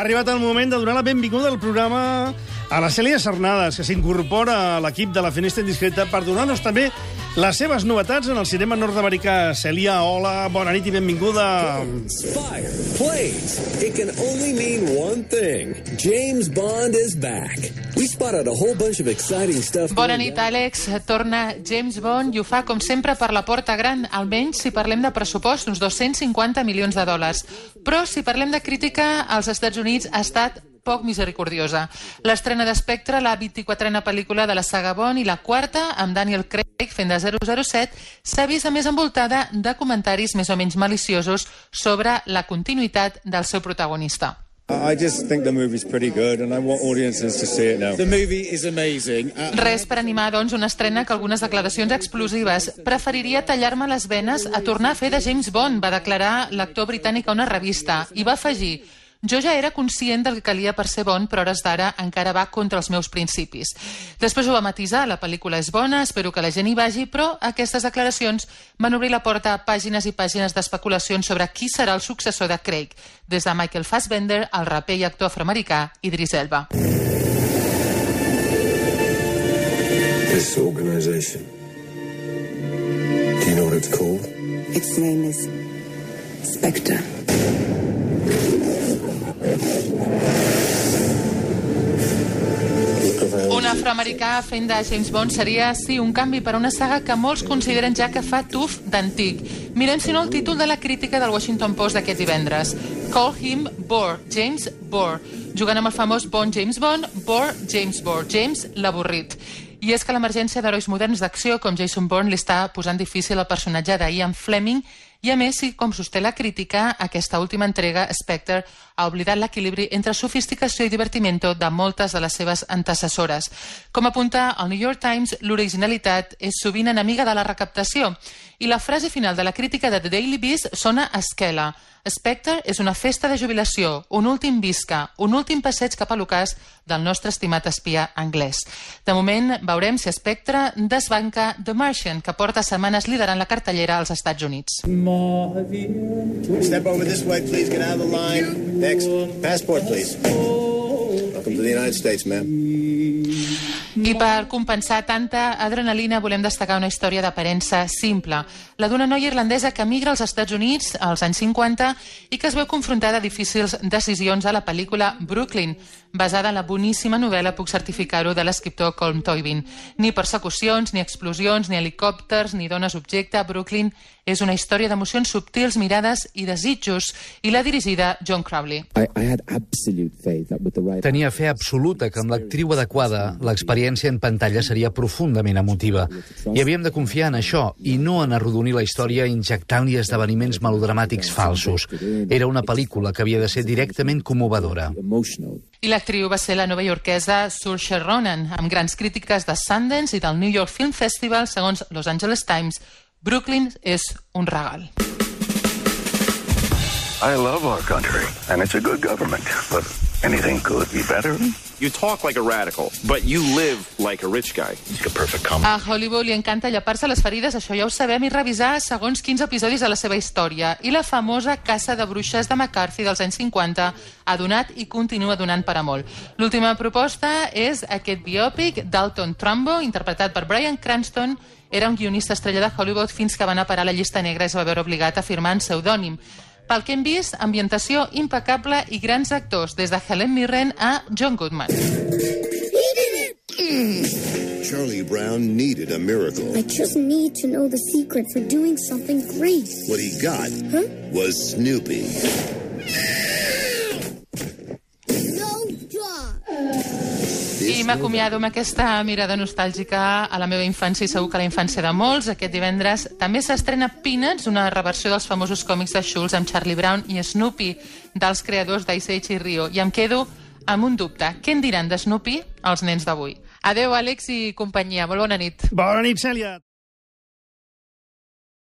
Ha arribat el moment de donar la benvinguda al programa a la Cèlia Sarnades, que s'incorpora a l'equip de la Finestra Indiscreta per donar-nos també les seves novetats en el cinema nord-americà. Cèlia, hola, bona nit i benvinguda. Fire. It can only mean one thing. James Bond is back. We spotted a whole bunch of exciting stuff. Bona nit, Àlex. Torna James Bond i ho fa, com sempre, per la porta gran, almenys si parlem de pressupost, uns 250 milions de dòlars. Però si parlem de crítica, als Estats Units ha estat poc misericordiosa. L'estrena d'Espectre, la 24a pel·lícula de la saga Bond i la quarta, amb Daniel Craig fent de 007, s'ha vist a més envoltada de comentaris més o menys maliciosos sobre la continuïtat del seu protagonista. I just think the movie's pretty good, and I want audiences to see it now. The movie is amazing. Uh, Res per animar, doncs, una estrena que algunes declaracions explosives. Preferiria tallar-me les venes a tornar a fer de James Bond, va declarar l'actor britànic a una revista. I va afegir, jo ja era conscient del que calia per ser bon, però hores d'ara encara va contra els meus principis. Després ho va matisar, la pel·lícula és bona, espero que la gent hi vagi, però aquestes declaracions van obrir la porta a pàgines i pàgines d'especulacions sobre qui serà el successor de Craig, des de Michael Fassbender al raper i actor afroamericà Idris Elba. This organization. Do you know what it's called? Its name is Spectre. Un afroamericà fent de James Bond seria, sí, un canvi per a una saga que molts consideren ja que fa tuf d'antic. Mirem, si no, el títol de la crítica del Washington Post d'aquest divendres. Call him Bore, James Bore. Jugant amb el famós Bond James Bond, Bore James Bore, James l'avorrit. I és que l'emergència d'herois moderns d'acció com Jason Bourne li està posant difícil al personatge d'Ian Fleming i a més, si, com sosté la crítica, aquesta última entrega, Spectre, ha oblidat l'equilibri entre sofisticació i divertimento de moltes de les seves antecessores. Com apunta el New York Times, l'originalitat és sovint enemiga de la recaptació i la frase final de la crítica de The Daily Beast sona a esquela. Spectre és una festa de jubilació, un últim visca, un últim passeig cap a l'ocàs del nostre estimat espia anglès. De moment, veurem si Spectre desbanca The Martian, que porta setmanes liderant la cartellera als Estats Units. Step over this way, please. Get out of the line. Next. Passport, please. Welcome to the United States, ma'am. I per compensar tanta adrenalina volem destacar una història d'aparença simple. La d'una noia irlandesa que migra als Estats Units als anys 50 i que es veu confrontada a difícils decisions a la pel·lícula Brooklyn, basada en la boníssima novel·la, puc certificar-ho, de l'escriptor Colm Toibin. Ni persecucions, ni explosions, ni helicòpters, ni dones objecte. Brooklyn és una història d'emocions subtils, mirades i desitjos, i l'ha dirigida John Crowley. I, I right Tenia fe absoluta que amb l'actriu adequada l'experiència en pantalla seria profundament emotiva. I havíem de confiar en això i no en arrodonir la història injectant-li esdeveniments melodramàtics falsos. Era una pel·lícula que havia de ser directament commovedora. I l'actriu va ser la nova iorquesa Saoirse Ronan, amb grans crítiques de Sundance i del New York Film Festival, segons Los Angeles Times. Brooklyn és un regal. I love our country, and it's a good government, but anything could be better. You talk like a radical, but you live like a rich guy. It's a perfect combo. A Hollywood li encanta llepar-se les ferides, això ja ho sabem, i revisar segons quins episodis de la seva història. I la famosa caça de bruixes de McCarthy dels anys 50 ha donat i continua donant per a molt. L'última proposta és aquest biòpic d'Alton Trumbo, interpretat per Brian Cranston, era un guionista estrella de Hollywood fins que va anar a parar a la llista negra i es va veure obligat a firmar en pseudònim. Pel que hem vist, ambientació impecable i grans actors, des de Helen Mirren a John Goodman. Charlie Brown needed a miracle. I just need to know the secret for doing something great. What he got Huh? was Snoopy. I m'acomiado amb aquesta mirada nostàlgica a la meva infància i segur que a la infància de molts. Aquest divendres també s'estrena Peanuts, una reversió dels famosos còmics de Schulz amb Charlie Brown i Snoopy, dels creadors d'Ice Age i Rio. I em quedo amb un dubte. Què en diran de Snoopy els nens d'avui? Adeu, Àlex i companyia. Molt bona nit. Bona nit, Cèlia.